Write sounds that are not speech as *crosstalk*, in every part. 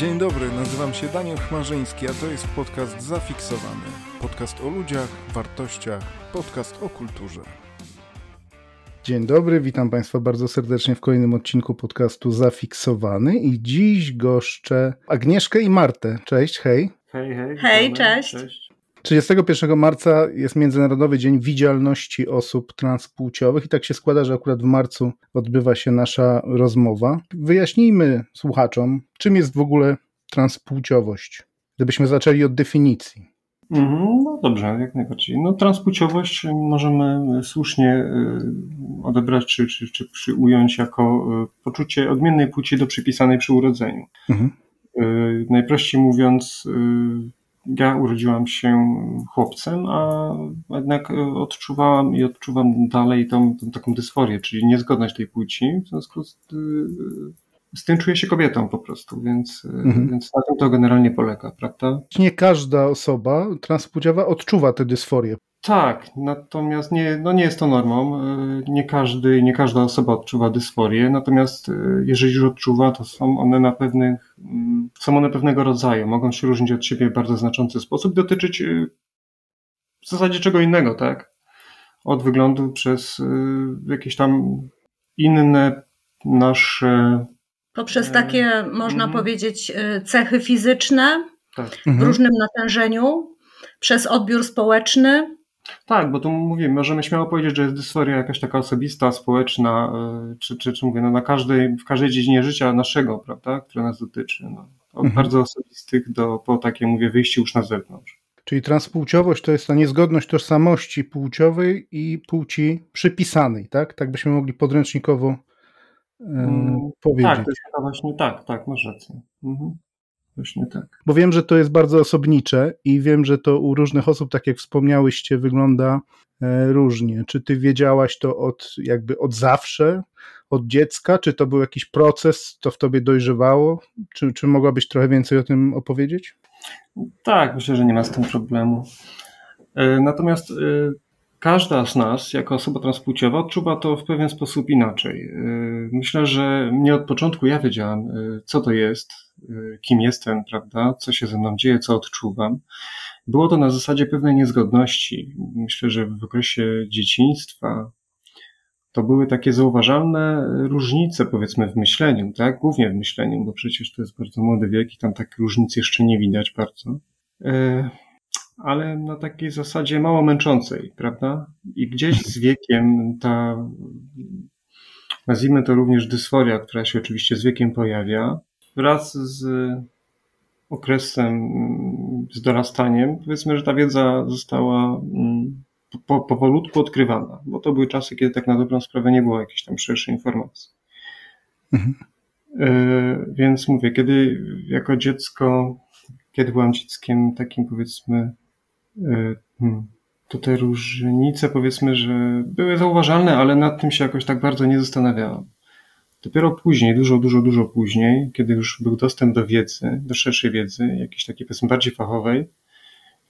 Dzień dobry, nazywam się Daniel Chmarzyński, a to jest podcast Zafiksowany. Podcast o ludziach, wartościach, podcast o kulturze. Dzień dobry, witam Państwa bardzo serdecznie w kolejnym odcinku podcastu Zafiksowany i dziś goszczę Agnieszkę i Martę. Cześć, hej. Hej, hej. Hej, cześć. cześć. 31 marca jest Międzynarodowy Dzień Widzialności Osób Transpłciowych i tak się składa, że akurat w marcu odbywa się nasza rozmowa. Wyjaśnijmy słuchaczom, czym jest w ogóle transpłciowość, gdybyśmy zaczęli od definicji. Mhm, no dobrze, jak najbardziej. No, transpłciowość możemy słusznie y, odebrać czy, czy, czy przyująć jako y, poczucie odmiennej płci do przypisanej przy urodzeniu. Mhm. Y, najprościej mówiąc, ja urodziłam się chłopcem, a jednak odczuwałam i odczuwam dalej tą, tą taką dysforię, czyli niezgodność tej płci. W związku z, z tym czuję się kobietą po prostu, więc, mhm. więc na tym to generalnie polega, prawda? Nie każda osoba transpłciowa odczuwa tę dysforię. Tak, natomiast nie, no nie jest to normą. E, nie, każdy, nie każda osoba odczuwa dysforię, natomiast e, jeżeli już odczuwa, to są one na pewnych, mm, są one pewnego rodzaju. Mogą się różnić od siebie w bardzo znaczący sposób, dotyczyć e, w zasadzie czego innego, tak? Od wyglądu przez jakieś tam inne nasze. Poprzez takie, można mm. powiedzieć, cechy fizyczne tak. w mhm. różnym natężeniu, przez odbiór społeczny, tak, bo tu mówimy, możemy śmiało powiedzieć, że jest dysforia jakaś taka osobista, społeczna, e, czy, czy, czy mówię, no na każdej, w każdej dziedzinie życia naszego, prawda, które nas dotyczy. No. Od mhm. bardzo osobistych do po takie, mówię, wyjście już na zewnątrz. Czyli transpłciowość to jest ta niezgodność tożsamości płciowej i płci przypisanej, tak? Tak byśmy mogli podręcznikowo e, powiedzieć. Tak, to jest właśnie tak, tak, masz rację. Mhm. Właśnie tak. Bo wiem, że to jest bardzo osobnicze i wiem, że to u różnych osób, tak jak wspomniałyście, wygląda e, różnie. Czy ty wiedziałaś to od jakby od zawsze, od dziecka? Czy to był jakiś proces, to w tobie dojrzewało? Czy, czy mogłabyś trochę więcej o tym opowiedzieć? Tak, myślę, że nie ma z tym problemu. E, natomiast e, każda z nas, jako osoba transpłciowa, odczuwa to w pewien sposób inaczej. Myślę, że nie od początku ja wiedziałam, co to jest, Y, kim jestem, prawda, co się ze mną dzieje, co odczuwam. Było to na zasadzie pewnej niezgodności. Myślę, że w okresie dzieciństwa to były takie zauważalne różnice, powiedzmy, w myśleniu, tak? Głównie w myśleniu, bo przecież to jest bardzo młody wiek i tam takie różnice jeszcze nie widać bardzo. Ale na takiej zasadzie mało męczącej, prawda? I gdzieś z wiekiem ta, nazwijmy to również dysforia, która się oczywiście z wiekiem pojawia, wraz z okresem, z dorastaniem, powiedzmy, że ta wiedza została mm, po, powolutku odkrywana, bo to były czasy, kiedy tak na dobrą sprawę nie było jakiejś tam szerszej informacji. Mhm. E, więc mówię, kiedy jako dziecko, kiedy byłam dzieckiem takim powiedzmy, to te różnice powiedzmy, że były zauważalne, ale nad tym się jakoś tak bardzo nie zastanawiałam. Dopiero później, dużo, dużo, dużo później, kiedy już był dostęp do wiedzy, do szerszej wiedzy, jakiejś takiej powiedzmy bardziej fachowej,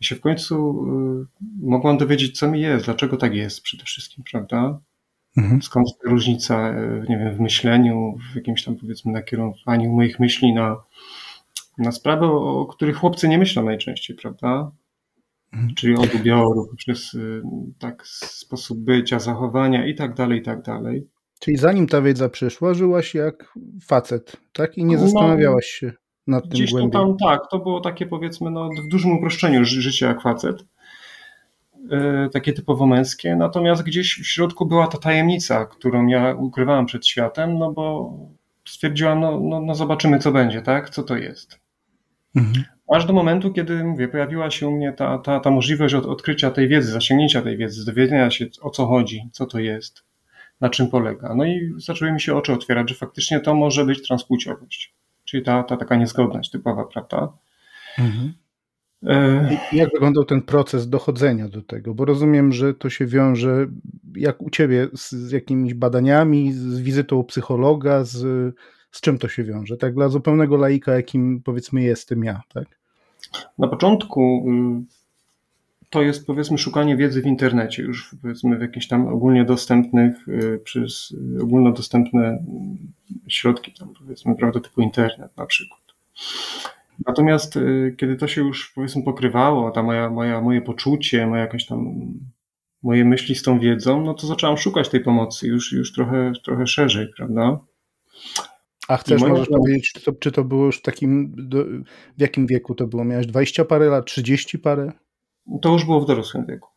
się w końcu y, mogłam dowiedzieć, co mi jest, dlaczego tak jest przede wszystkim, prawda? Mhm. Skąd ta różnica, y, nie wiem, w myśleniu, w jakimś tam powiedzmy nakierowaniu moich myśli na, na sprawy, o, o których chłopcy nie myślą najczęściej, prawda? Mhm. Czyli od ubioru, poprzez y, tak sposób bycia, zachowania i tak dalej, i tak dalej. Czyli zanim ta wiedza przyszła, żyłaś jak facet, tak? I nie no, zastanawiałaś się nad tym gdzieś głębiej. tam tak, to było takie powiedzmy no, w dużym uproszczeniu życie jak facet. Yy, takie typowo męskie, natomiast gdzieś w środku była ta tajemnica, którą ja ukrywałam przed światem, no bo stwierdziłam, no, no, no zobaczymy co będzie, tak? Co to jest. Mhm. Aż do momentu, kiedy mówię, pojawiła się u mnie ta, ta, ta możliwość od, odkrycia tej wiedzy, zasięgnięcia tej wiedzy, dowiedzenia się o co chodzi, co to jest na czym polega. No i zaczęły mi się oczy otwierać, że faktycznie to może być transpłciowość, czyli ta, ta taka niezgodność typowa, prawda? Mhm. E, jak wyglądał ten proces dochodzenia do tego? Bo rozumiem, że to się wiąże, jak u ciebie, z, z jakimiś badaniami, z wizytą u psychologa, z, z czym to się wiąże? Tak dla zupełnego laika, jakim powiedzmy jestem ja, tak? Na początku y, to jest powiedzmy szukanie wiedzy w internecie, już powiedzmy w jakichś tam ogólnie dostępnych, y, przez ogólnodostępne środki, tam powiedzmy, prawda, typu internet na przykład. Natomiast y, kiedy to się już powiedzmy pokrywało, ta moja, moja, moje poczucie, moja jakaś tam moje myśli z tą wiedzą, no to zaczęłam szukać tej pomocy już, już trochę, trochę szerzej, prawda? A chcesz, możesz powiedzieć, czy to, czy to było już w takim, do, w jakim wieku to było? Miałeś 20 parę lat, 30 parę? To już było w dorosłym wieku.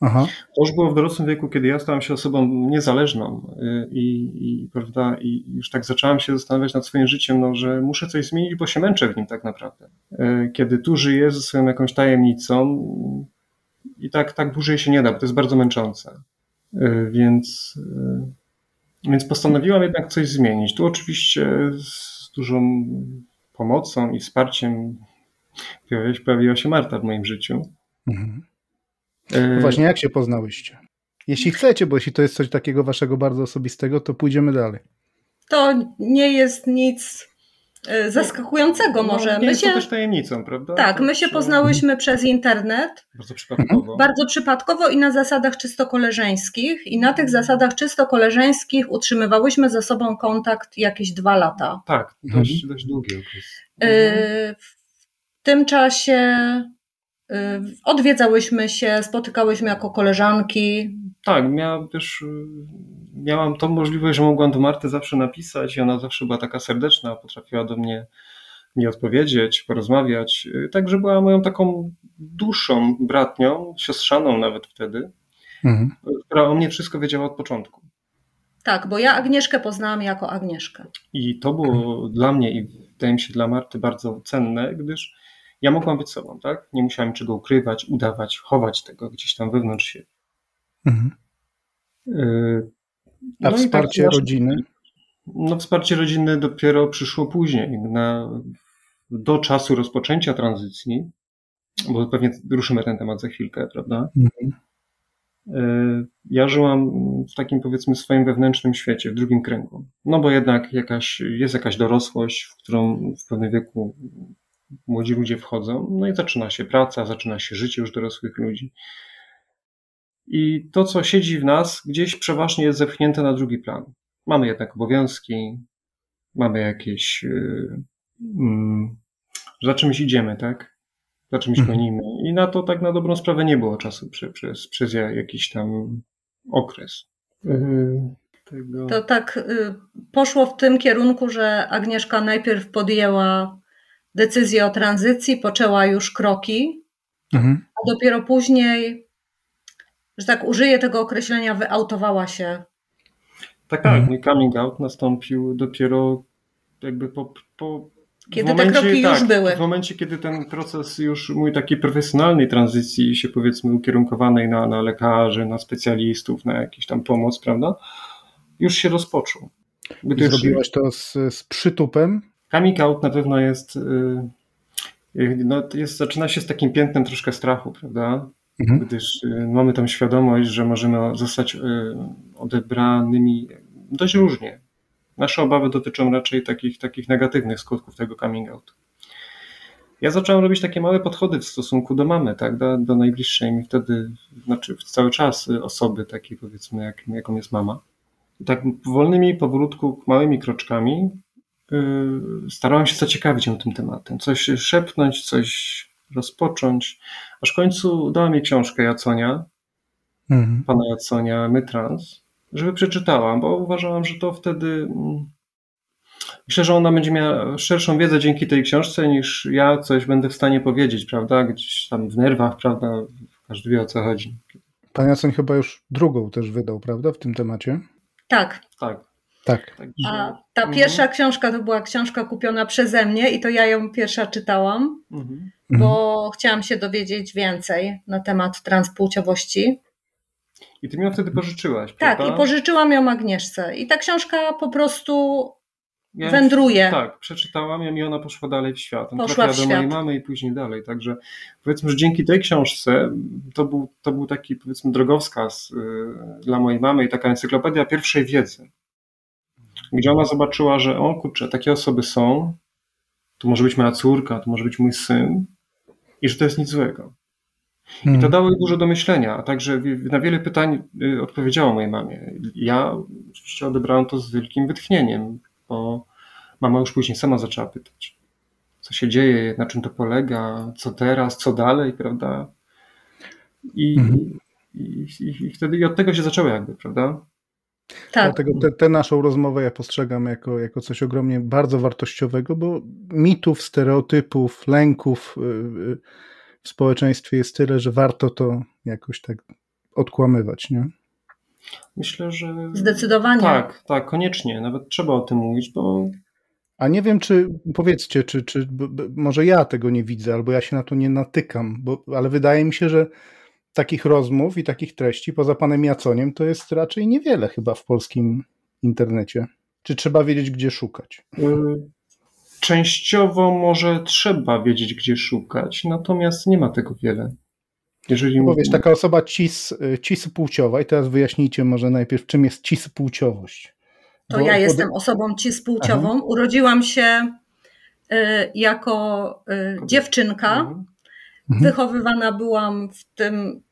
Aha. To już było w dorosłym wieku, kiedy ja stałem się osobą niezależną y, i, i, prawda, i już tak zacząłem się zastanawiać nad swoim życiem, no, że muszę coś zmienić, bo się męczę w nim tak naprawdę. Y, kiedy tu żyję ze swoją jakąś tajemnicą i tak, tak dłużej się nie da, bo to jest bardzo męczące. Y, więc, więc postanowiłam jednak coś zmienić. Tu oczywiście z dużą pomocą i wsparciem pojawiła się Marta w moim życiu. Mhm. No właśnie, jak się poznałyście? Jeśli chcecie, bo jeśli to jest coś takiego waszego bardzo osobistego, to pójdziemy dalej. To nie jest nic e, zaskakującego no, może. Nie my jest się, to też tajemnicą, prawda? Tak, my się poznałyśmy przez internet. Bardzo przypadkowo. Bardzo przypadkowo i na zasadach czysto koleżeńskich. I na tych zasadach czysto koleżeńskich utrzymywałyśmy ze sobą kontakt jakieś dwa lata. Tak, dość, mhm. dość długi okres. E, w tym czasie Y, odwiedzałyśmy się, spotykałyśmy jako koleżanki. Tak, miałam też, y, miałam tą możliwość, że mogłam do Marty zawsze napisać i ona zawsze była taka serdeczna, potrafiła do mnie mi odpowiedzieć, porozmawiać. Y, także była moją taką duszą bratnią, siostrzaną nawet wtedy, mhm. która o mnie wszystko wiedziała od początku. Tak, bo ja Agnieszkę poznałam jako Agnieszkę. I to było dla mnie i wydaje mi się dla Marty bardzo cenne, gdyż ja mogłam być sobą, tak? Nie musiałem czego ukrywać, udawać, chować tego gdzieś tam wewnątrz siebie. Mhm. Y, A no wsparcie tak, rodziny? No, wsparcie rodziny dopiero przyszło później. Na, do czasu rozpoczęcia tranzycji, bo pewnie ruszymy ten temat za chwilkę, prawda? Mhm. Y, ja żyłam w takim powiedzmy swoim wewnętrznym świecie, w drugim kręgu. No bo jednak jakaś, jest jakaś dorosłość, w którą w pewnym wieku młodzi ludzie wchodzą, no i zaczyna się praca, zaczyna się życie już dorosłych ludzi. I to, co siedzi w nas, gdzieś przeważnie jest zepchnięte na drugi plan. Mamy jednak obowiązki, mamy jakieś. Yy, yy, za czymś idziemy, tak? Za czymś mhm. gonimy. I na to tak na dobrą sprawę nie było czasu przy, przez, przez jakiś tam okres. Yy, tego... To tak y, poszło w tym kierunku, że Agnieszka najpierw podjęła decyzję o tranzycji, poczęła już kroki, mhm. a dopiero później, że tak użyję tego określenia, wyautowała się. Tak, tak. Mhm. Mój coming out nastąpił dopiero jakby po. po kiedy momencie, te kroki tak, już były. W momencie, kiedy ten proces już mój takiej profesjonalnej tranzycji się powiedzmy ukierunkowanej na, na lekarzy, na specjalistów, na jakąś tam pomoc, prawda, już się rozpoczął. Gdyż... Zrobiłaś to z, z przytupem? Coming out na pewno jest, y, no, jest, zaczyna się z takim piętnem troszkę strachu, prawda? Mhm. Gdyż y, mamy tą świadomość, że możemy zostać y, odebranymi dość różnie. Nasze obawy dotyczą raczej takich, takich negatywnych skutków tego coming out. Ja zacząłem robić takie małe podchody w stosunku do mamy, tak, do, do najbliższej mi wtedy, znaczy cały czas osoby takiej powiedzmy, jak, jaką jest mama. I tak wolnymi, powolutku, małymi kroczkami Y, starałem się zaciekawić ją tym tematem, coś szepnąć, coś rozpocząć, aż w końcu dała mi książkę Jaconia, mhm. pana Jaconia Mytrans, żeby przeczytałam, bo uważałam, że to wtedy mm, myślę, że ona będzie miała szerszą wiedzę dzięki tej książce niż ja coś będę w stanie powiedzieć, prawda, gdzieś tam w nerwach, prawda, każdy wie o co chodzi. Pan Jacon chyba już drugą też wydał, prawda, w tym temacie? Tak. Tak. Tak. A ta mhm. pierwsza książka to była książka kupiona przeze mnie i to ja ją pierwsza czytałam, mhm. bo mhm. chciałam się dowiedzieć więcej na temat transpłciowości. I ty mi ją wtedy pożyczyłaś, Tak, prawda? i pożyczyłam ją Agnieszce. I ta książka po prostu ja wędruje. Tak, przeczytałam ją i ona poszła dalej w świat. On poszła w do mojej mamy i później dalej. Także powiedzmy, że dzięki tej książce to był, to był taki powiedzmy drogowskaz y, dla mojej mamy i taka encyklopedia pierwszej wiedzy gdzie ona zobaczyła, że o kurczę, takie osoby są, to może być moja córka, to może być mój syn i że to jest nic złego. I to hmm. dało jej dużo do myślenia, a także na wiele pytań y, odpowiedziała mojej mamie. Ja oczywiście odebrałem to z wielkim wytchnieniem, bo mama już później sama zaczęła pytać. co się dzieje, na czym to polega, co teraz, co dalej, prawda? I, mhm. i, i, i wtedy i od tego się zaczęło jakby, prawda? Tak. Dlatego tę naszą rozmowę ja postrzegam jako, jako coś ogromnie bardzo wartościowego, bo mitów, stereotypów, lęków y, y, w społeczeństwie jest tyle, że warto to jakoś tak odkłamywać, nie? Myślę, że. Zdecydowanie. Tak, tak, koniecznie. Nawet trzeba o tym mówić, bo. A nie wiem, czy powiedzcie, czy, czy może ja tego nie widzę, albo ja się na to nie natykam, bo, ale wydaje mi się, że takich rozmów i takich treści poza panem Jaconiem to jest raczej niewiele chyba w polskim internecie. Czy trzeba wiedzieć, gdzie szukać? Y, częściowo może trzeba wiedzieć, gdzie szukać, natomiast nie ma tego wiele. Jeżeli no wiesz, taka osoba cis, cis płciowa, i teraz wyjaśnijcie może najpierw, czym jest cis płciowość. To Bo ja jestem osobą cis płciową. Aha. Urodziłam się y, jako y, dziewczynka. Mhm. Wychowywana byłam w tym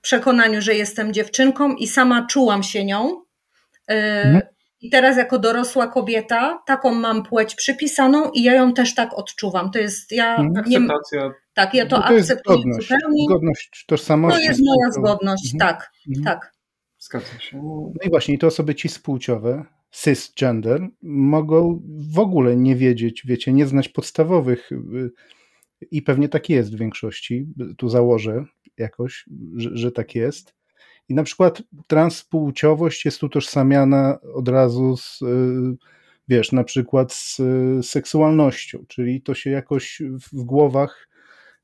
przekonaniu, że jestem dziewczynką i sama czułam się nią. Y, mhm. I teraz jako dorosła kobieta taką mam płeć przypisaną i ja ją też tak odczuwam. To jest ja mhm. nie, Akceptacja. Tak, ja to, to akceptuję zgodność, zupełnie. Zgodność tożsamości. To jest moja zgodność, mhm. tak, mhm. tak. Zgadza się. No i właśnie, te osoby cispłciowe, cisgender, mogą w ogóle nie wiedzieć, wiecie, nie znać podstawowych y, i pewnie tak jest w większości, tu założę jakoś, że, że tak jest. I na przykład transpłciowość jest utożsamiana od razu z, y, wiesz, na przykład z seksualnością, czyli to się jakoś w głowach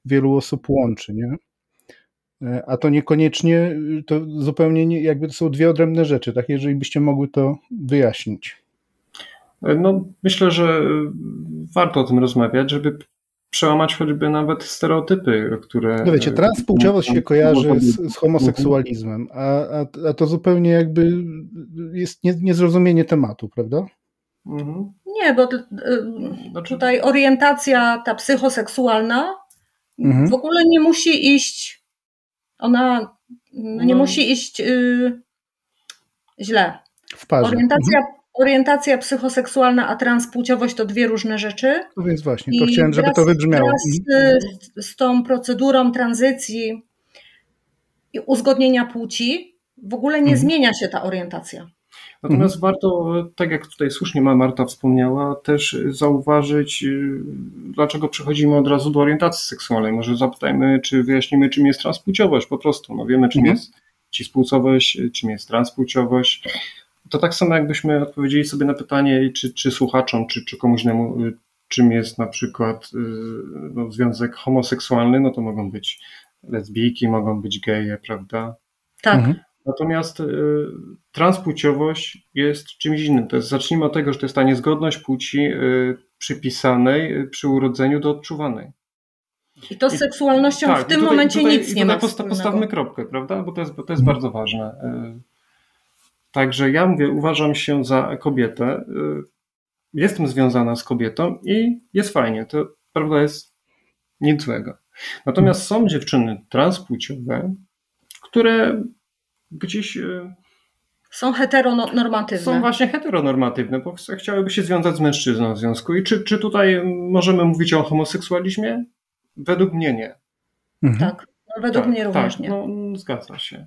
wielu osób łączy, nie? E, a to niekoniecznie, to zupełnie nie, jakby to są dwie odrębne rzeczy, tak? Jeżeli byście mogły to wyjaśnić. E, no, myślę, że warto o tym rozmawiać, żeby przełamać choćby nawet stereotypy, które. No wiecie, transpłciowość się kojarzy z, z homoseksualizmem, a, a, a, to zupełnie jakby jest nie, niezrozumienie tematu, prawda? Mhm. Nie, bo znaczy- tutaj orientacja ta psychoseksualna mhm. w ogóle nie musi iść, ona no, nie no. musi iść yy, źle. W parze. Orientacja mhm orientacja psychoseksualna, a transpłciowość to dwie różne rzeczy. No więc właśnie, to I chciałem, żeby to wybrzmiało. Z, z tą procedurą tranzycji i uzgodnienia płci w ogóle nie mhm. zmienia się ta orientacja. Natomiast mhm. warto, tak jak tutaj słusznie Marta wspomniała, też zauważyć, y, dlaczego przechodzimy od razu do orientacji seksualnej. Może zapytajmy, czy wyjaśnimy, czym jest transpłciowość po prostu. No wiemy, czym mhm. jest cispłciowość, czym jest transpłciowość. To tak samo jakbyśmy odpowiedzieli sobie na pytanie, czy, czy słuchaczom, czy, czy komuś innemu, y, czym jest na przykład y, no, związek homoseksualny, no to mogą być lesbijki, mogą być geje, prawda? Tak. Mhm. Natomiast y, transpłciowość jest czymś innym. To jest, zacznijmy od tego, że to jest ta niezgodność płci y, przypisanej przy urodzeniu do odczuwanej. I to z seksualnością I, tak, w tym tutaj, momencie tutaj, nic nie ma. Postawmy kropkę, prawda? Bo to jest, bo to jest mhm. bardzo ważne. Także ja mówię, uważam się za kobietę. Y, jestem związana z kobietą i jest fajnie. To prawda jest nic złego. Natomiast są dziewczyny transpłciowe, które gdzieś. Y, są heteronormatywne. Są właśnie heteronormatywne, bo chciałyby się związać z mężczyzną w związku. I czy, czy tutaj możemy mówić o homoseksualizmie? Według mnie nie. Mhm. Tak, no według tak, mnie również tak, nie. No, zgadza się.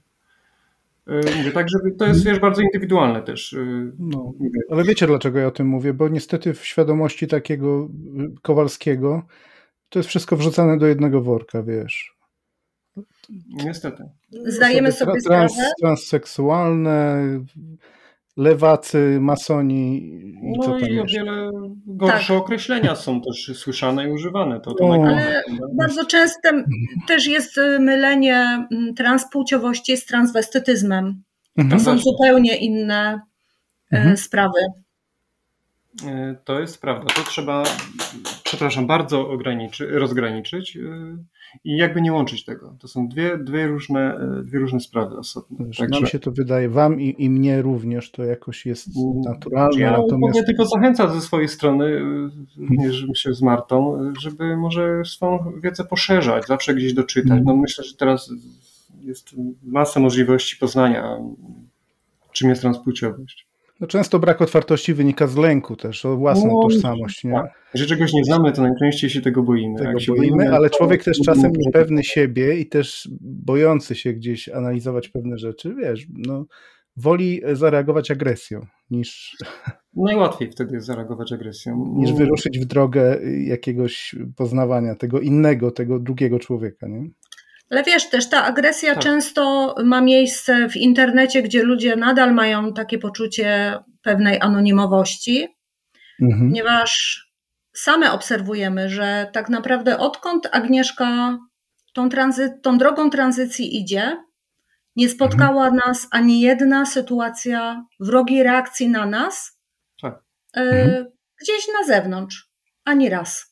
Y, mówię, także to jest wiesz, bardzo indywidualne też. Y, no, ale wiecie dlaczego ja o tym mówię? Bo niestety w świadomości takiego Kowalskiego to jest wszystko wrzucane do jednego worka, wiesz. Niestety. Zdajemy sobie sprawę. Trans, transseksualne, lewacy, masoni. No co tam i o wiele gorsze tak. określenia są też słyszane i używane. To, to Ale bardzo często też jest y, mylenie mm, transpłciowości z transwestytyzmem. Mhm. To są zupełnie inne y, mhm. sprawy. E, to jest prawda. To trzeba, przepraszam, bardzo ograniczy, rozgraniczyć. Y, i jakby nie łączyć tego. To są dwie, dwie, różne, e, dwie różne sprawy osobne. Także... Nam się to wydaje, wam i, i mnie również to jakoś jest naturalne. Ja natomiast... mogę tylko zachęcać ze swojej strony, również się z Martą, żeby może swoją wiedzę poszerzać, zawsze gdzieś doczytać. Mm. No myślę, że teraz jest masa możliwości poznania, czym jest transpłciowość. No często brak otwartości wynika z lęku też, o własną no, tożsamość. Nie? Tak. Jeżeli czegoś nie znamy, to najczęściej się tego boimy. Tego boimy, boimy, ale człowiek też czasem niepewny siebie i też bojący się gdzieś analizować pewne rzeczy, wiesz, no, woli zareagować agresją niż... *laughs* Najłatwiej wtedy zareagować agresją. Niż wyruszyć w drogę jakiegoś poznawania tego innego, tego drugiego człowieka, nie? Ale wiesz, też ta agresja tak. często ma miejsce w internecie, gdzie ludzie nadal mają takie poczucie pewnej anonimowości, mhm. ponieważ same obserwujemy, że tak naprawdę odkąd Agnieszka tą, tranzy- tą drogą tranzycji idzie, nie spotkała mhm. nas ani jedna sytuacja wrogiej reakcji na nas tak. y- mhm. gdzieś na zewnątrz. Ani raz.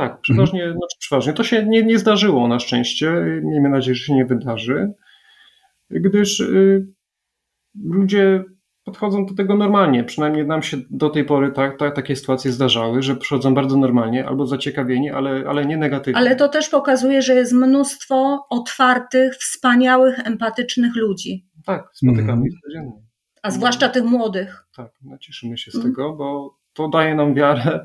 Tak, przeważnie, mhm. znaczy przeważnie. To się nie, nie zdarzyło na szczęście. Miejmy nadzieję, że się nie wydarzy, gdyż y, ludzie podchodzą do tego normalnie. Przynajmniej nam się do tej pory tak, tak, takie sytuacje zdarzały, że przychodzą bardzo normalnie albo zaciekawieni, ale, ale nie negatywnie. Ale to też pokazuje, że jest mnóstwo otwartych, wspaniałych, empatycznych ludzi. Tak, spotykamy mhm. ich codziennie. A zwłaszcza tych młodych. Tak, no cieszymy się z mhm. tego, bo to daje nam wiarę,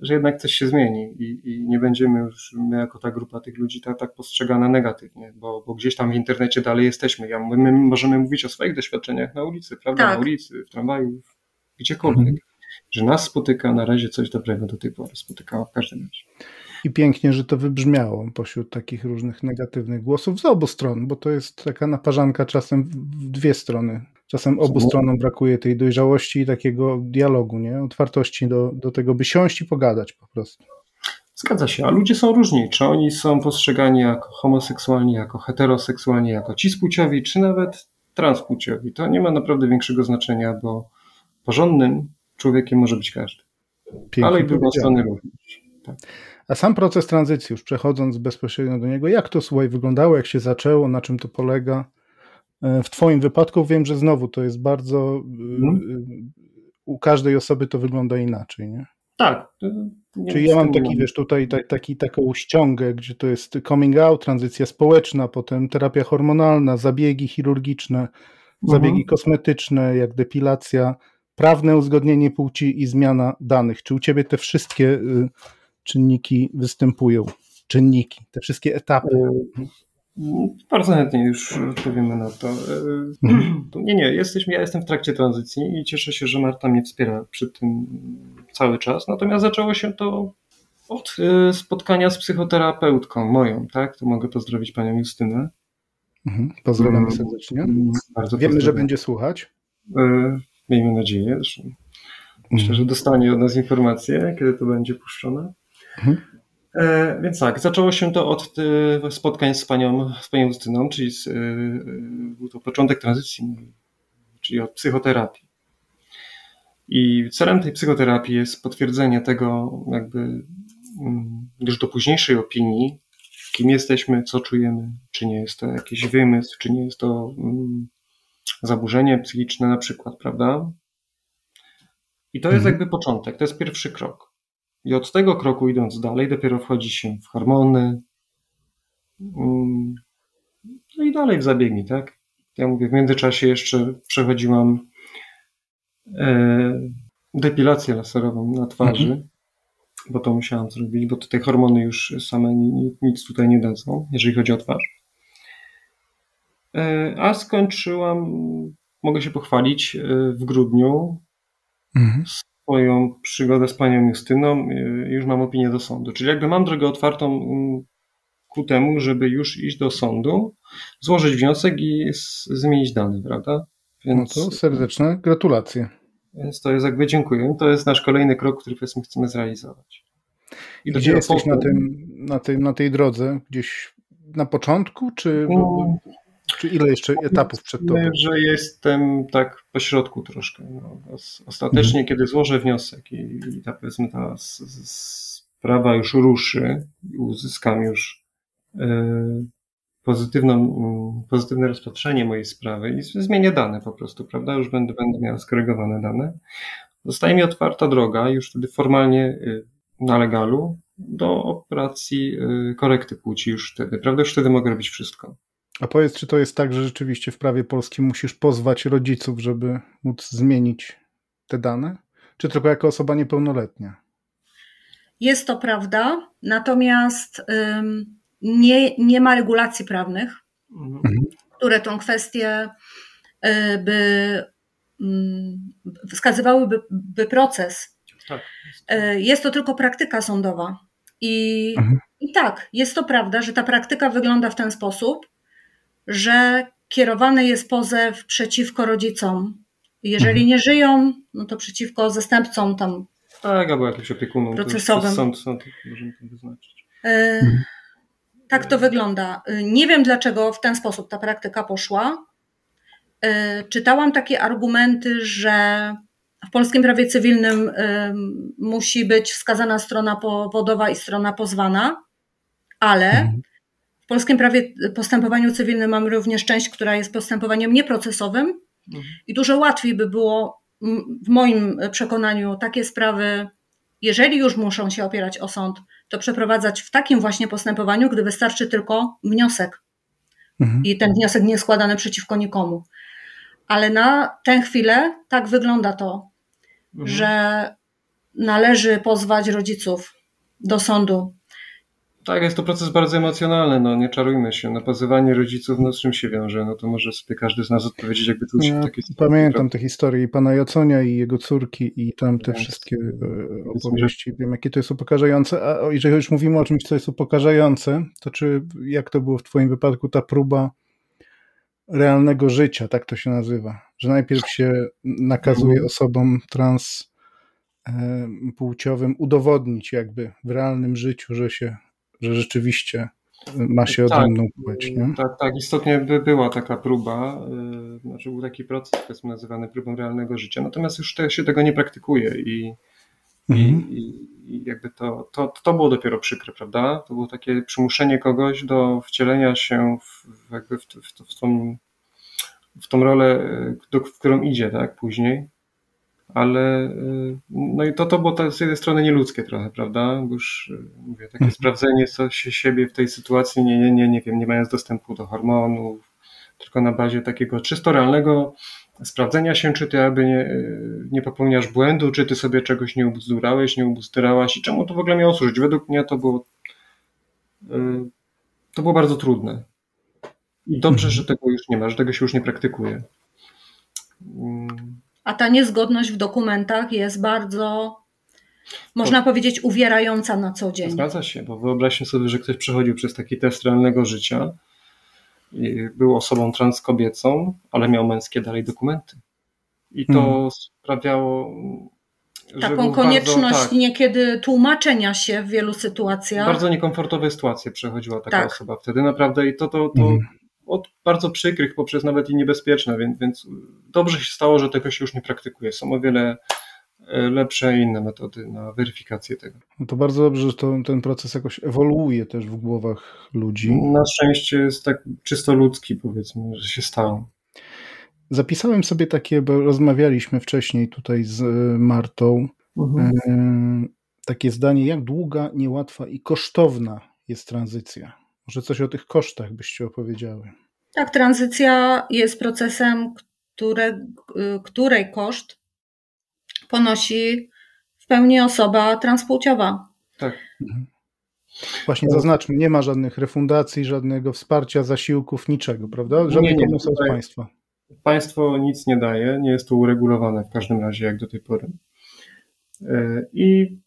że jednak coś się zmieni i, i nie będziemy już my jako ta grupa tych ludzi tak, tak postrzegane negatywnie, bo, bo, gdzieś tam w internecie dalej jesteśmy. Ja, my możemy mówić o swoich doświadczeniach na ulicy, prawda? Tak. Na ulicy, w tramwaju, gdziekolwiek. Mhm. Że nas spotyka na razie coś dobrego do tej pory, spotykało w każdym razie. I pięknie, że to wybrzmiało pośród takich różnych negatywnych głosów z obu stron, bo to jest taka naparzanka czasem w dwie strony Czasem obu stronom brakuje tej dojrzałości i takiego dialogu, nie? otwartości do, do tego, by siąść i pogadać po prostu. Zgadza się, a ludzie są różni. Czy oni są postrzegani jako homoseksualni, jako heteroseksualni, jako cispłciowi, czy nawet transpłciowi. To nie ma naprawdę większego znaczenia, bo porządnym człowiekiem może być każdy. Pięknie Ale i drugą stronę również. Tak. A sam proces tranzycji, już przechodząc bezpośrednio do niego, jak to słuchaj wyglądało, jak się zaczęło, na czym to polega? E, w Twoim wypadku wiem, że znowu to jest bardzo. Hmm. U każdej osoby to wygląda inaczej, nie? Tak. Czyli ja mam taki, wiesz, tutaj taki, taką ściągę, gdzie to jest coming out, tranzycja społeczna, potem terapia hormonalna, zabiegi chirurgiczne, mhm. zabiegi kosmetyczne, jak depilacja, prawne uzgodnienie płci i zmiana danych. Czy u Ciebie te wszystkie y, czynniki występują? Czynniki, te wszystkie etapy. Bardzo chętnie już odpowiemy na to. Mhm. *clears throat* Nie, nie, jesteśmy, ja jestem w trakcie tranzycji i cieszę się, że Marta mnie wspiera przy tym cały czas. Natomiast zaczęło się to od e, spotkania z psychoterapeutką moją, tak? To mogę pozdrowić panią Justynę. Mhm. Pozdrawiamy mm, serdecznie. Bardzo Wiemy, że będzie słuchać. E, miejmy nadzieję. Myślę, że mhm. dostanie od nas informację, kiedy to będzie puszczone. Mhm. E, więc tak, zaczęło się to od e, spotkań z panią, z panią Justyną, czyli z, e, był to początek tranzycji, czyli od psychoterapii. I celem tej psychoterapii jest potwierdzenie tego, jakby mm, już do późniejszej opinii, kim jesteśmy, co czujemy, czy nie jest to jakiś wymysł, czy nie jest to mm, zaburzenie psychiczne na przykład, prawda? I to jest mhm. jakby początek, to jest pierwszy krok. I od tego kroku idąc dalej, dopiero wchodzi się w hormony. Mm, no i dalej w zabiegi, tak? Ja mówię, w międzyczasie jeszcze przechodziłam e, depilację laserową na twarzy, mhm. bo to musiałam zrobić, bo tutaj hormony już same nic tutaj nie dadzą, jeżeli chodzi o twarz. E, a skończyłam, mogę się pochwalić, e, w grudniu mhm swoją przygodę z panią Justyną, y, już mam opinię do sądu. Czyli jakby mam drogę otwartą mm, ku temu, żeby już iść do sądu, złożyć wniosek i zmienić dane, prawda? Więc, no to serdeczne gratulacje. Więc to jest jakby dziękuję. To jest nasz kolejny krok, który powiedzmy chcemy zrealizować. I Gdzie jesteś na, tym, na, tej, na tej drodze? Gdzieś na początku, czy... No, czy ile jeszcze etapów przed tobą? że jestem tak po środku troszkę. No. Ostatecznie, mhm. kiedy złożę wniosek i, i ta, powiedzmy ta sprawa już ruszy i uzyskam już e, pozytywną, pozytywne rozpatrzenie mojej sprawy i zmienię dane po prostu, prawda? Już będę, będę miał skorygowane dane. Zostaje mi otwarta droga, już wtedy formalnie y, na legalu, do operacji y, korekty płci już wtedy, prawda? Już wtedy mogę robić wszystko. A powiedz, czy to jest tak, że rzeczywiście w prawie polskim musisz pozwać rodziców, żeby móc zmienić te dane? Czy tylko jako osoba niepełnoletnia? Jest to prawda, natomiast nie, nie ma regulacji prawnych, mhm. które tą kwestię y, by wskazywałyby by proces. Tak. Y, jest to tylko praktyka sądowa. I, mhm. I tak, jest to prawda, że ta praktyka wygląda w ten sposób, że kierowany jest pozew przeciwko rodzicom. Jeżeli mhm. nie żyją, no to przeciwko zastępcom tam. Tak, albo jakimś opiekunom procesowym. Sąd, sąd możemy to wyznaczyć. Mhm. Tak to wygląda. E, nie wiem, dlaczego w ten sposób ta praktyka poszła. E, czytałam takie argumenty, że w polskim prawie cywilnym musi być wskazana strona powodowa i strona pozwana, ale mhm. W polskim prawie postępowaniu cywilnym mamy również część, która jest postępowaniem nieprocesowym mhm. i dużo łatwiej by było w moim przekonaniu takie sprawy, jeżeli już muszą się opierać o sąd, to przeprowadzać w takim właśnie postępowaniu, gdy wystarczy tylko wniosek. Mhm. I ten wniosek nie jest składany przeciwko nikomu. Ale na tę chwilę tak wygląda to, mhm. że należy pozwać rodziców do sądu tak, jest to proces bardzo emocjonalny, no nie czarujmy się. No, pozywanie rodziców, no z czym się wiąże? No to może sobie każdy z nas odpowiedzieć, jakby tu się ja takie Pamiętam te historie i pana Jaconia i jego córki i tam te tak. wszystkie e, opowieści. Wiem, jakie to jest upokarzające. A jeżeli już mówimy o czymś, co jest upokarzające, to czy, jak to było w twoim wypadku, ta próba realnego życia, tak to się nazywa, że najpierw się nakazuje mhm. osobom trans e, płciowym udowodnić jakby w realnym życiu, że się że rzeczywiście ma się tak, odrębną płeć. Nie? Tak, tak, istotnie by była taka próba, yy, znaczy był taki proces, powiedzmy nazywany próbą realnego życia, natomiast już te, się tego nie praktykuje i, mhm. i, i, jakby to, to, to było dopiero przykre, prawda? To było takie przymuszenie kogoś do wcielenia się w, jakby w, w, w, tą, w tą rolę, do, w którą idzie, tak, później ale y, no i to, to było z jednej strony nieludzkie trochę, prawda? Bo już y, mówię, takie mhm. sprawdzenie co się siebie w tej sytuacji, nie, nie, nie, nie wiem, nie mając dostępu do hormonów, tylko na bazie takiego czysto realnego sprawdzenia się, czy ty aby nie, y, nie popełniasz błędu, czy ty sobie czegoś nie ubzdurałeś, nie ubzdurałaś i czemu to w ogóle miało służyć. Według mnie to było to było bardzo trudne. I dobrze, mhm. że tego już nie ma, że tego się już nie praktykuje. A ta niezgodność w dokumentach jest bardzo, można powiedzieć, uwierająca na co dzień. Zgadza się, bo wyobraźmy sobie, że ktoś przechodził przez taki test realnego życia i był osobą transkobiecą, ale miał męskie dalej dokumenty. I to hmm. sprawiało. Taką konieczność bardzo, tak, niekiedy tłumaczenia się w wielu sytuacjach. Bardzo niekomfortowe sytuacje przechodziła taka tak. osoba wtedy, naprawdę. I to, to, to, hmm od bardzo przykrych poprzez nawet i niebezpieczne, więc, więc dobrze się stało, że tego się już nie praktykuje. Są o wiele e, lepsze inne metody na weryfikację tego. No to bardzo dobrze, że to, ten proces jakoś ewoluuje też w głowach ludzi. Na szczęście jest tak czysto ludzki, powiedzmy, że się stało. Zapisałem sobie takie, bo rozmawialiśmy wcześniej tutaj z e, Martą, mhm. E, takie zdanie, jak długa, niełatwa i kosztowna jest tranzycja. Może coś o tych kosztach byście opowiedziały. Tak, tranzycja jest procesem, które, której koszt ponosi w pełni osoba transpłciowa. Tak. Mhm. Właśnie zaznaczmy, nie ma żadnych refundacji, żadnego wsparcia, zasiłków, niczego, prawda? Żadnych nie, nie, od państwa. Państwo nic nie daje, nie jest to uregulowane w każdym razie jak do tej pory. E, I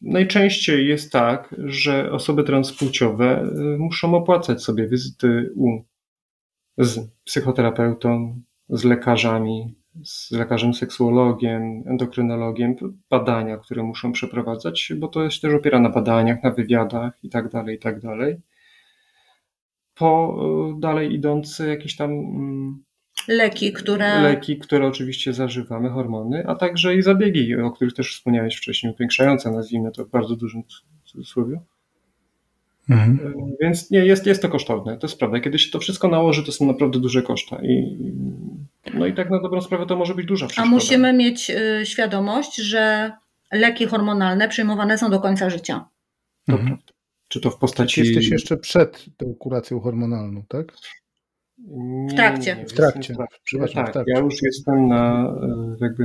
Najczęściej jest tak, że osoby transpłciowe y, muszą opłacać sobie wizyty u, z psychoterapeutą, z lekarzami, z lekarzem seksuologiem, endokrynologiem, badania, które muszą przeprowadzać, bo to jest też opiera na badaniach, na wywiadach i tak dalej, i tak dalej. Po y, dalej idące jakieś tam mm, leki, które. Leki, które oczywiście zażywamy, hormony, a także i zabiegi, o których też wspomniałeś wcześniej, upiększające, nazwijmy to w bardzo dużym cudzysłowie. Mhm. E, więc nie, jest, jest to kosztowne, to jest prawda. Kiedy się to wszystko nałoży, to są naprawdę duże koszta. I, no i tak na dobrą sprawę to może być duża przeszkoda. A musimy mieć y, świadomość, że leki hormonalne przyjmowane są do końca życia. To mhm. prawda. Czy to w postaci. Jesteś jeszcze przed tą kuracją hormonalną, tak? Nie, w trakcie. Nie, w trakcie. tak, ja już jestem na e, jakby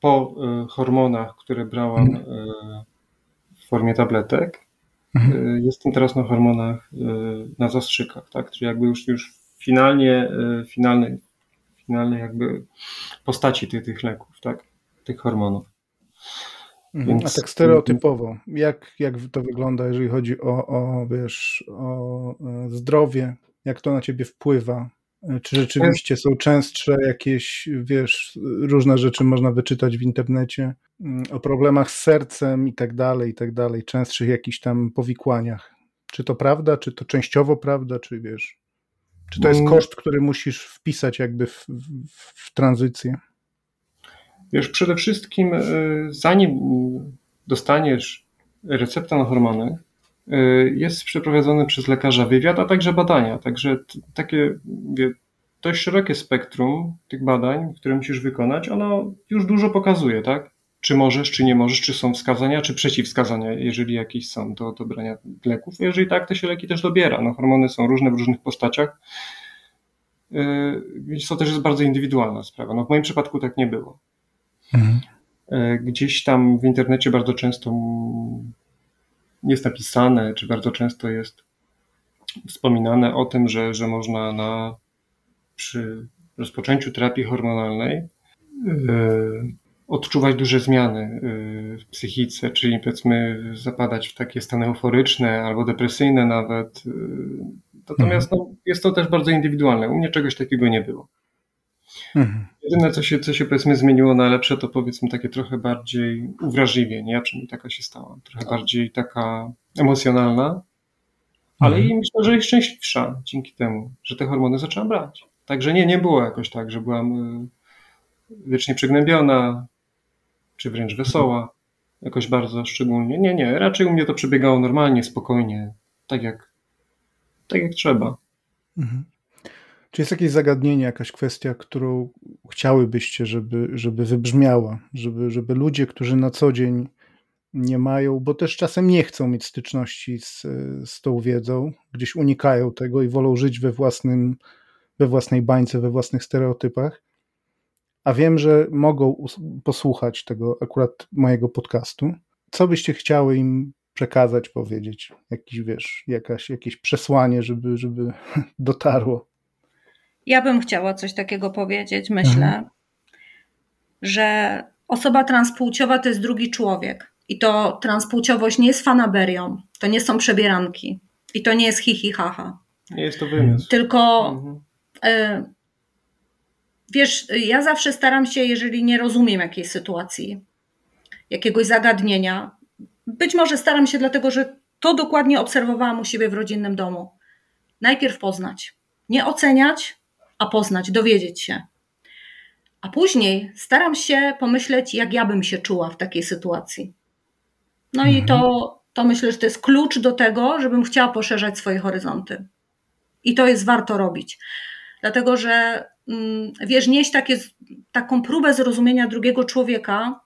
po hormonach, które brałam mhm. w formie tabletek, mhm. jestem teraz na hormonach na zastrzykach, tak? Czyli jakby już, już finalnie, finalnej, finalnej jakby postaci tych, tych leków, tak? Tych hormonów. Mhm. Więc... A tak stereotypowo, jak, jak to wygląda, jeżeli chodzi o, o, wiesz, o e, zdrowie, jak to na ciebie wpływa? E, czy rzeczywiście są częstsze jakieś, wiesz, różne rzeczy można wyczytać w internecie mm, o problemach z sercem i tak dalej, i tak dalej, częstszych jakichś tam powikłaniach? Czy to prawda, czy to częściowo prawda, czy wiesz, czy to jest mm. koszt, który musisz wpisać jakby w, w, w tranzycję? Wiesz, przede wszystkim, e, zanim dostaniesz receptę na hormony, jest przeprowadzony przez lekarza wywiad, a także badania. Także takie wie, dość szerokie spektrum tych badań, które musisz wykonać, ono już dużo pokazuje, tak? Czy możesz, czy nie możesz, czy są wskazania, czy przeciwwskazania, jeżeli jakieś są do dobrania leków. Jeżeli tak, to się leki też dobiera. No, hormony są różne w różnych postaciach. E, więc to też jest bardzo indywidualna sprawa. No, w moim przypadku tak nie było. Mhm. E, gdzieś tam w internecie bardzo często jest napisane, czy bardzo często jest wspominane o tym, że, że można na, przy rozpoczęciu terapii hormonalnej yy, odczuwać duże zmiany w psychice, czyli powiedzmy zapadać w takie stany euforyczne albo depresyjne nawet. Natomiast mhm. no, jest to też bardzo indywidualne. U mnie czegoś takiego nie było. Mhm. Jedyne, co się, co się powiedzmy zmieniło na lepsze, to powiedzmy takie trochę bardziej uwrażliwienie, ja przynajmniej taka się stała, trochę bardziej taka emocjonalna, ale mhm. i myślę, że i szczęśliwsza dzięki temu, że te hormony zaczęłam brać. Także nie, nie było jakoś tak, że byłam y, wiecznie przygnębiona, czy wręcz wesoła, jakoś bardzo szczególnie. Nie, nie, raczej u mnie to przebiegało normalnie, spokojnie, tak jak, tak jak trzeba. Mhm. Czy jest jakieś zagadnienie, jakaś kwestia, którą chciałybyście, żeby, żeby wybrzmiała, żeby, żeby ludzie, którzy na co dzień nie mają, bo też czasem nie chcą mieć styczności z, z tą wiedzą, gdzieś unikają tego i wolą żyć we, własnym, we własnej bańce, we własnych stereotypach, a wiem, że mogą posłuchać tego akurat mojego podcastu. Co byście chciały im przekazać, powiedzieć? Jakiś, wiesz, jakaś, jakieś przesłanie, żeby, żeby *laughs* dotarło? Ja bym chciała coś takiego powiedzieć, myślę, mhm. że osoba transpłciowa to jest drugi człowiek. I to transpłciowość nie jest fanaberią, to nie są przebieranki i to nie jest hi, hi haha. Nie jest to wymysł. Tylko mhm. y, wiesz, ja zawsze staram się, jeżeli nie rozumiem jakiejś sytuacji, jakiegoś zagadnienia, być może staram się dlatego, że to dokładnie obserwowałam u siebie w rodzinnym domu. Najpierw poznać, nie oceniać, a poznać, dowiedzieć się. A później staram się pomyśleć, jak ja bym się czuła w takiej sytuacji. No mhm. i to, to myślę, że to jest klucz do tego, żebym chciała poszerzać swoje horyzonty. I to jest warto robić. Dlatego, że mm, wiesz, nieść takie, taką próbę zrozumienia drugiego człowieka,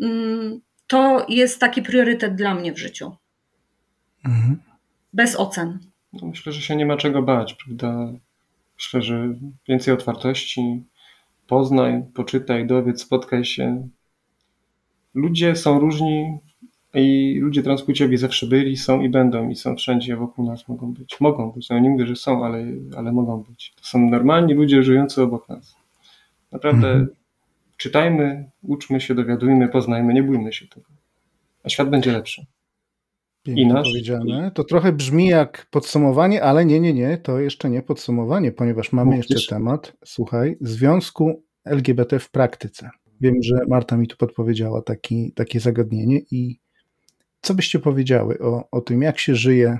mm, to jest taki priorytet dla mnie w życiu. Mhm. Bez ocen. No myślę, że się nie ma czego bać, prawda? Że więcej otwartości, poznaj, poczytaj, dowiedz, spotkaj się. Ludzie są różni i ludzie transpłciowi zawsze byli, są i będą i są wszędzie wokół nas mogą być. Mogą być, no nie mówię, że są, ale, ale mogą być. To są normalni ludzie żyjący obok nas. Naprawdę mhm. czytajmy, uczmy się, dowiadujmy, poznajmy, nie bójmy się tego. A świat będzie lepszy. Pięknie powiedziane. To trochę brzmi jak podsumowanie, ale nie, nie, nie, to jeszcze nie podsumowanie, ponieważ mamy Mówisz? jeszcze temat, słuchaj, związku LGBT w praktyce. Wiem, że Marta mi tu podpowiedziała taki, takie zagadnienie i co byście powiedziały o, o tym, jak się żyje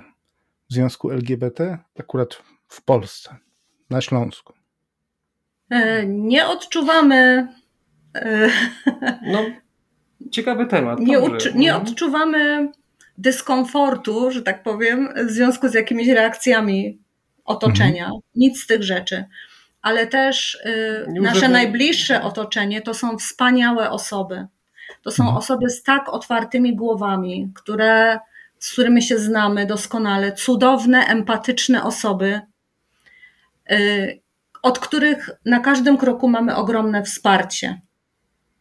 w związku LGBT akurat w Polsce, na Śląsku? E, nie odczuwamy. E, no, ciekawy temat. Nie, nie mhm. odczuwamy dyskomfortu, że tak powiem, w związku z jakimiś reakcjami otoczenia. Mhm. Nic z tych rzeczy. Ale też y, nasze najbliższe otoczenie to są wspaniałe osoby. To są mhm. osoby z tak otwartymi głowami, które, z którymi się znamy doskonale, cudowne, empatyczne osoby, y, od których na każdym kroku mamy ogromne wsparcie.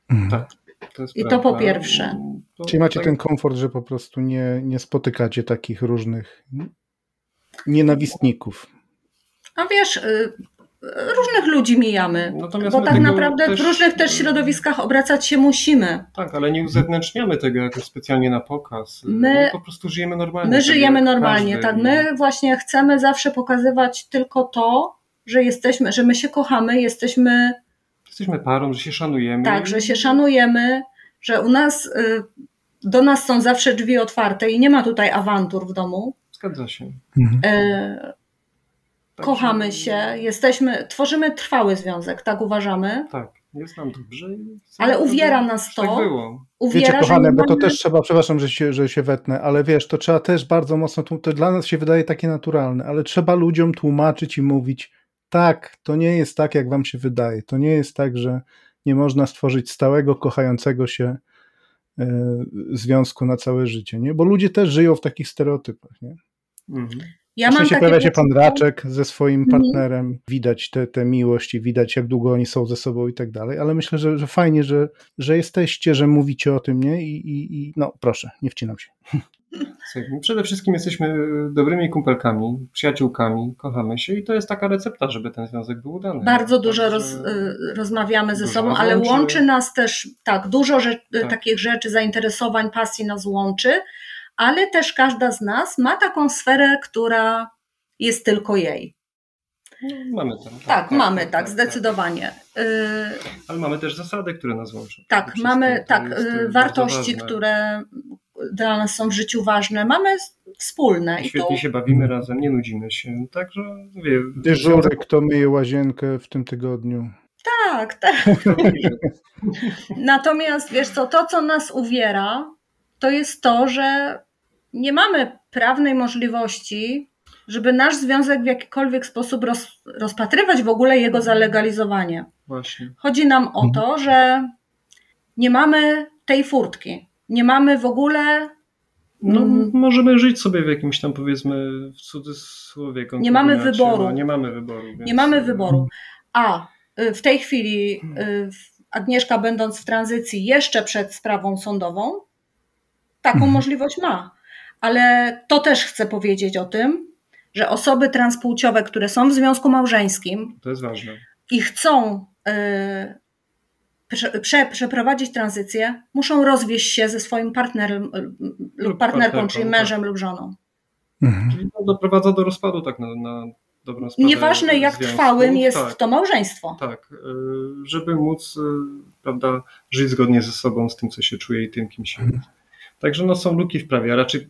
Mhm. Tak. To I to po pierwsze. To, Czyli macie tak... ten komfort, że po prostu nie, nie spotykacie takich różnych nienawistników. A wiesz, y, różnych ludzi mijamy. Natomiast bo tak naprawdę też... w różnych też środowiskach obracać się musimy. Tak, ale nie uzewnętrzniamy tego jakoś specjalnie na pokaz. My, my po prostu żyjemy normalnie. My żyjemy normalnie, tak. My właśnie chcemy zawsze pokazywać tylko to, że jesteśmy, że my się kochamy, jesteśmy. Jesteśmy parą, że się szanujemy. Tak, że się szanujemy, że u nas, y, do nas są zawsze drzwi otwarte i nie ma tutaj awantur w domu. Zgadza się. Mhm. E, kochamy się, jesteśmy, tworzymy trwały związek, tak uważamy. Tak, jest nam dobrze. Ale uwiera nas to. Tak było. Uwiera, Wiecie, kochane, bo to też trzeba, przepraszam, że się, że się wetnę, ale wiesz, to trzeba też bardzo mocno, to dla nas się wydaje takie naturalne, ale trzeba ludziom tłumaczyć i mówić, tak, to nie jest tak, jak wam się wydaje. To nie jest tak, że nie można stworzyć stałego, kochającego się y, związku na całe życie, nie? Bo ludzie też żyją w takich stereotypach, nie? Mhm. Ja mam się pojawia się pan Raczek ze swoim mhm. partnerem, widać tę miłość i widać jak długo oni są ze sobą i tak dalej, ale myślę, że, że fajnie, że, że jesteście, że mówicie o tym, nie? I, i, i no proszę, nie wcinam się. Przede wszystkim jesteśmy dobrymi kumpelkami, przyjaciółkami, kochamy się i to jest taka recepta, żeby ten związek był udany. Bardzo dużo roz, y, rozmawiamy ze sobą, ale łączy nas też, tak, dużo rzecz, tak. takich rzeczy, zainteresowań, pasji nas łączy, ale też każda z nas ma taką sferę, która jest tylko jej. No, mamy tam. Tak, tak, tak mamy, tak, tak, tak zdecydowanie. Tak. Ale mamy też zasady, które nas łączą. Tak, mamy tak, y, wartości, które dla nas są w życiu ważne. Mamy wspólne. I świetnie I się bawimy razem, nie nudzimy się. Także wie, Dyżurek, kto myje łazienkę w tym tygodniu. Tak, tak. *laughs* Natomiast wiesz co, to co nas uwiera, to jest to, że nie mamy prawnej możliwości, żeby nasz związek w jakikolwiek sposób roz, rozpatrywać w ogóle jego zalegalizowanie. Właśnie. Chodzi nam o to, że nie mamy tej furtki. Nie mamy w ogóle. No, mm, możemy żyć sobie w jakimś tam powiedzmy w cudzysłowie. Nie mamy wyboru. Nie mamy wyboru. Więc... Nie mamy wyboru. A y, w tej chwili y, Agnieszka, będąc w tranzycji jeszcze przed sprawą sądową, taką mhm. możliwość ma. Ale to też chcę powiedzieć o tym, że osoby transpłciowe, które są w związku małżeńskim, to jest ważne. I chcą y, prze, prze, przeprowadzić tranzycję, muszą rozwieść się ze swoim partnerem lub partnerką, czyli tak. mężem lub żoną. Mhm. Czyli to doprowadza do rozpadu tak na, na dobrą sprawę. Nieważne jak związku. trwałym jest tak, to małżeństwo. Tak, y, żeby móc y, prawda, żyć zgodnie ze sobą, z tym co się czuje i tym kim się jest. Także no, są luki w prawie, a raczej,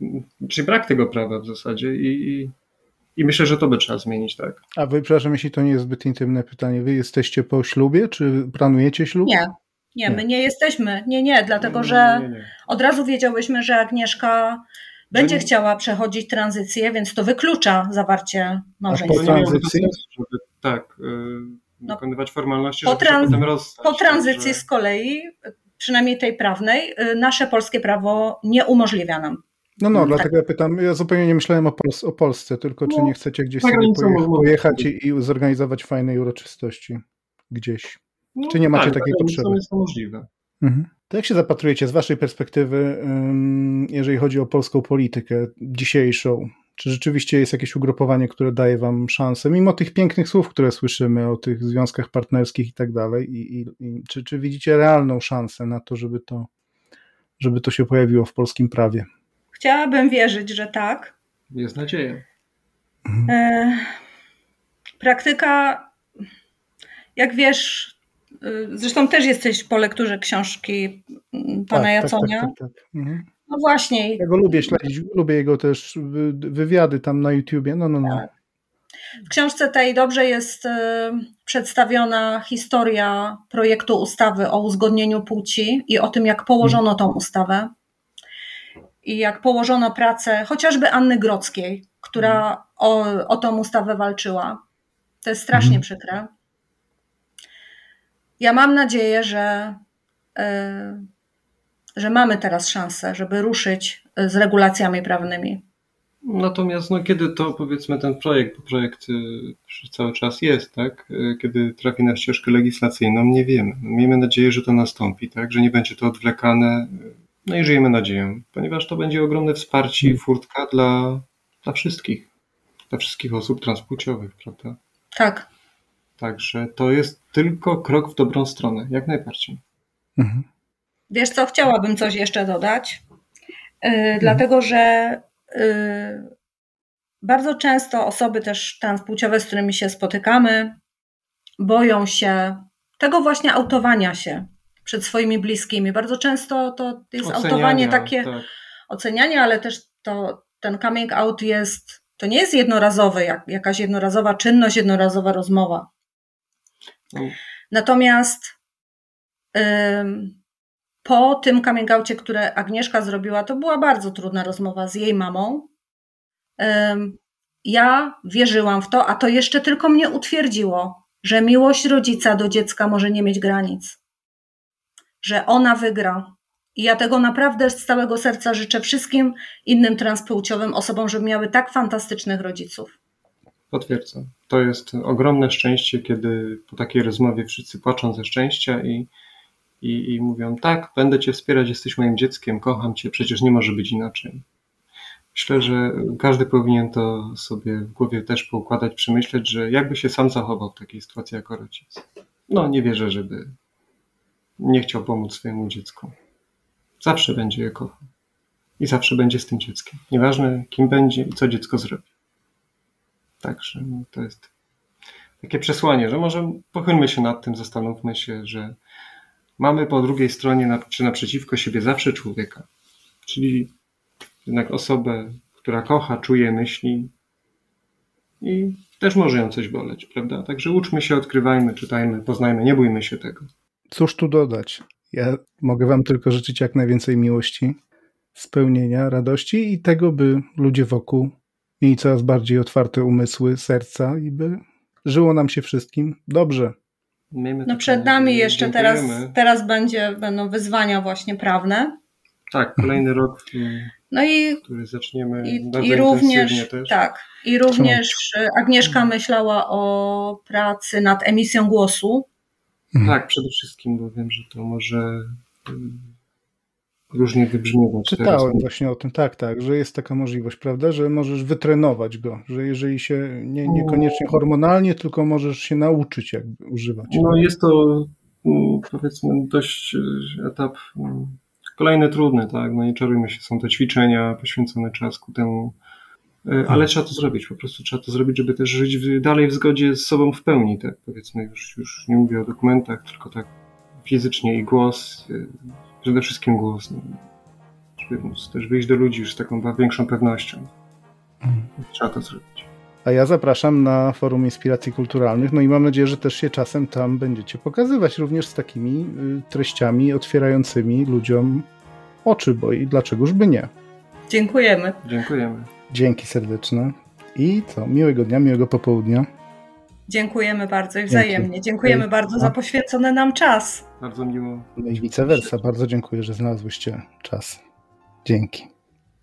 czy brak tego prawa w zasadzie i, i, i, myślę, że to by trzeba zmienić, tak. A wy, przepraszam, jeśli to nie jest zbyt intymne pytanie, wy jesteście po ślubie, czy planujecie ślub? Nie, nie, my nie jesteśmy. Nie, nie, dlatego że nie, nie, od razu wiedziałyśmy, że Agnieszka będzie chciała przechodzić tranzycję, więc to wyklucza zawarcie małżeństwa. Po tranzycji? Żeby, tak, yy, wykonywać formalności, po trans- potem rozstać. Po tranzycji że... z kolei przynajmniej tej prawnej, y, nasze polskie prawo nie umożliwia nam. No, no, tak. dlatego ja pytam, ja zupełnie nie myślałem o, Pols o Polsce, tylko czy no, nie chcecie gdzieś sobie poje pojechać i, i, zorganizować fajnej uroczystości gdzieś? No, czy nie macie tak, takiej potrzeby? To jest to możliwe. Mhm. To jak się zapatrujecie z waszej perspektywy, jeżeli chodzi o polską politykę dzisiejszą, czy rzeczywiście jest jakieś ugrupowanie, które daje wam szansę, mimo tych pięknych słów, które słyszymy o tych związkach partnerskich i tak dalej, i, i, i czy, czy widzicie realną szansę na to, żeby to, żeby to się pojawiło w polskim prawie? Chciałabym wierzyć, że tak. Jest nadzieja. Mhm. E, praktyka, jak wiesz, e, zresztą też jesteś po lekturze książki pana tak, tak Jaconia. Tak, tak, tak, mhm. No właśnie. Ja go lubię śledzić, lubię jego też wywiady tam na YouTubie. No, no, no. Tak. W książce tej dobrze jest y, przedstawiona historia projektu ustawy o uzgodnieniu płci i o tym, jak położono tą ustawę i jak położono pracę chociażby Anny Grodzkiej, która o, o tą ustawę walczyła. To jest strasznie mhm. przykre. Ja mam nadzieję, że y, że mamy teraz szansę, żeby ruszyć z regulacjami prawnymi. Natomiast no, kiedy to powiedzmy ten projekt, bo projekt y, cały czas jest, tak? Y, kiedy trafi na ścieżkę legislacyjną, nie wiemy. Miejmy nadzieję, że to nastąpi, tak? Że nie będzie to odwlekane. No i żyjemy nadzieją, ponieważ to będzie ogromne wsparcie i furtka dla, dla wszystkich. Dla wszystkich osób transpłciowych, prawda? Tak. Także to jest tylko krok w dobrą stronę, jak najbardziej. Mhm. Wiesz co, chciałabym coś jeszcze dodać, yy, mhm. dlatego że yy, bardzo często osoby też transpłciowe, z którymi się spotykamy, boją się tego właśnie autowania się przed swoimi bliskimi. Bardzo często to jest Oceniania, autowanie takie tak. ocenianie, ale też to, ten coming out jest, to nie jest jednorazowy, jak, jakaś jednorazowa czynność, jednorazowa rozmowa. Natomiast po tym coming outie, które Agnieszka zrobiła, to była bardzo trudna rozmowa z jej mamą. Ja wierzyłam w to, a to jeszcze tylko mnie utwierdziło, że miłość rodzica do dziecka może nie mieć granic, że ona wygra. I ja tego naprawdę z całego serca życzę wszystkim innym transpłciowym osobom, żeby miały tak fantastycznych rodziców. Potwierdzam. To jest ogromne szczęście, kiedy po takiej rozmowie wszyscy płaczą ze szczęścia i, i, i mówią: Tak, będę Cię wspierać, jesteś moim dzieckiem, kocham Cię, przecież nie może być inaczej. Myślę, że każdy powinien to sobie w głowie też poukładać, przemyśleć, że jakby się sam zachował w takiej sytuacji jako rodzic. No, nie wierzę, żeby nie chciał pomóc swojemu dziecku. Zawsze będzie je kochał. I zawsze będzie z tym dzieckiem. Nieważne, kim będzie i co dziecko zrobi. Także no, to jest takie przesłanie, że może pochylmy się nad tym, zastanówmy się, że mamy po drugiej stronie, czy naprzeciwko siebie zawsze człowieka. Czyli jednak osobę, która kocha, czuje, myśli i też może ją coś boleć, prawda? Także uczmy się, odkrywajmy, czytajmy, poznajmy, nie bójmy się tego. Cóż tu dodać? Ja mogę Wam tylko życzyć jak najwięcej miłości, spełnienia, radości i tego, by ludzie wokół mieli coraz bardziej otwarte umysły, serca i by żyło nam się wszystkim dobrze. no przed nami jeszcze teraz, teraz będzie, będą wyzwania właśnie prawne. Tak, kolejny rok, no i, który zaczniemy i, i również, też. Tak, i również Agnieszka myślała o pracy nad emisją głosu. Mhm. Tak, przede wszystkim, bo wiem, że to może różnie wybrzmiewać. Czytałem teraz. właśnie o tym, tak, tak, że jest taka możliwość, prawda, że możesz wytrenować go, że jeżeli się nie, niekoniecznie hormonalnie, tylko możesz się nauczyć jakby używać. No jest to mm, powiedzmy dość e, etap mm, kolejny trudny, tak, no nie czarujmy się, są to ćwiczenia, poświęcony czas ku temu, ale hmm. trzeba to zrobić, po prostu trzeba to zrobić, żeby też żyć dalej w zgodzie z sobą w pełni, tak, powiedzmy, już, już nie mówię o dokumentach, tylko tak fizycznie i głos, e, przede wszystkim głos, no, żeby móc też wyjść do ludzi już z taką większą pewnością. Mhm. Trzeba to zrobić. A ja zapraszam na Forum Inspiracji Kulturalnych, no i mam nadzieję, że też się czasem tam będziecie pokazywać również z takimi y, treściami otwierającymi ludziom oczy, bo i dlaczegoż by nie. Dziękujemy. Dziękujemy. Dzięki serdeczne. I co? Miłego dnia, miłego popołudnia. Dziękujemy bardzo i wzajemnie. Dzięki. Dziękujemy bardzo za poświęcony nam czas. Bardzo miło. No i vice versa. Bardzo dziękuję, że znalazłyście czas. Dzięki.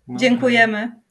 No. Dziękujemy.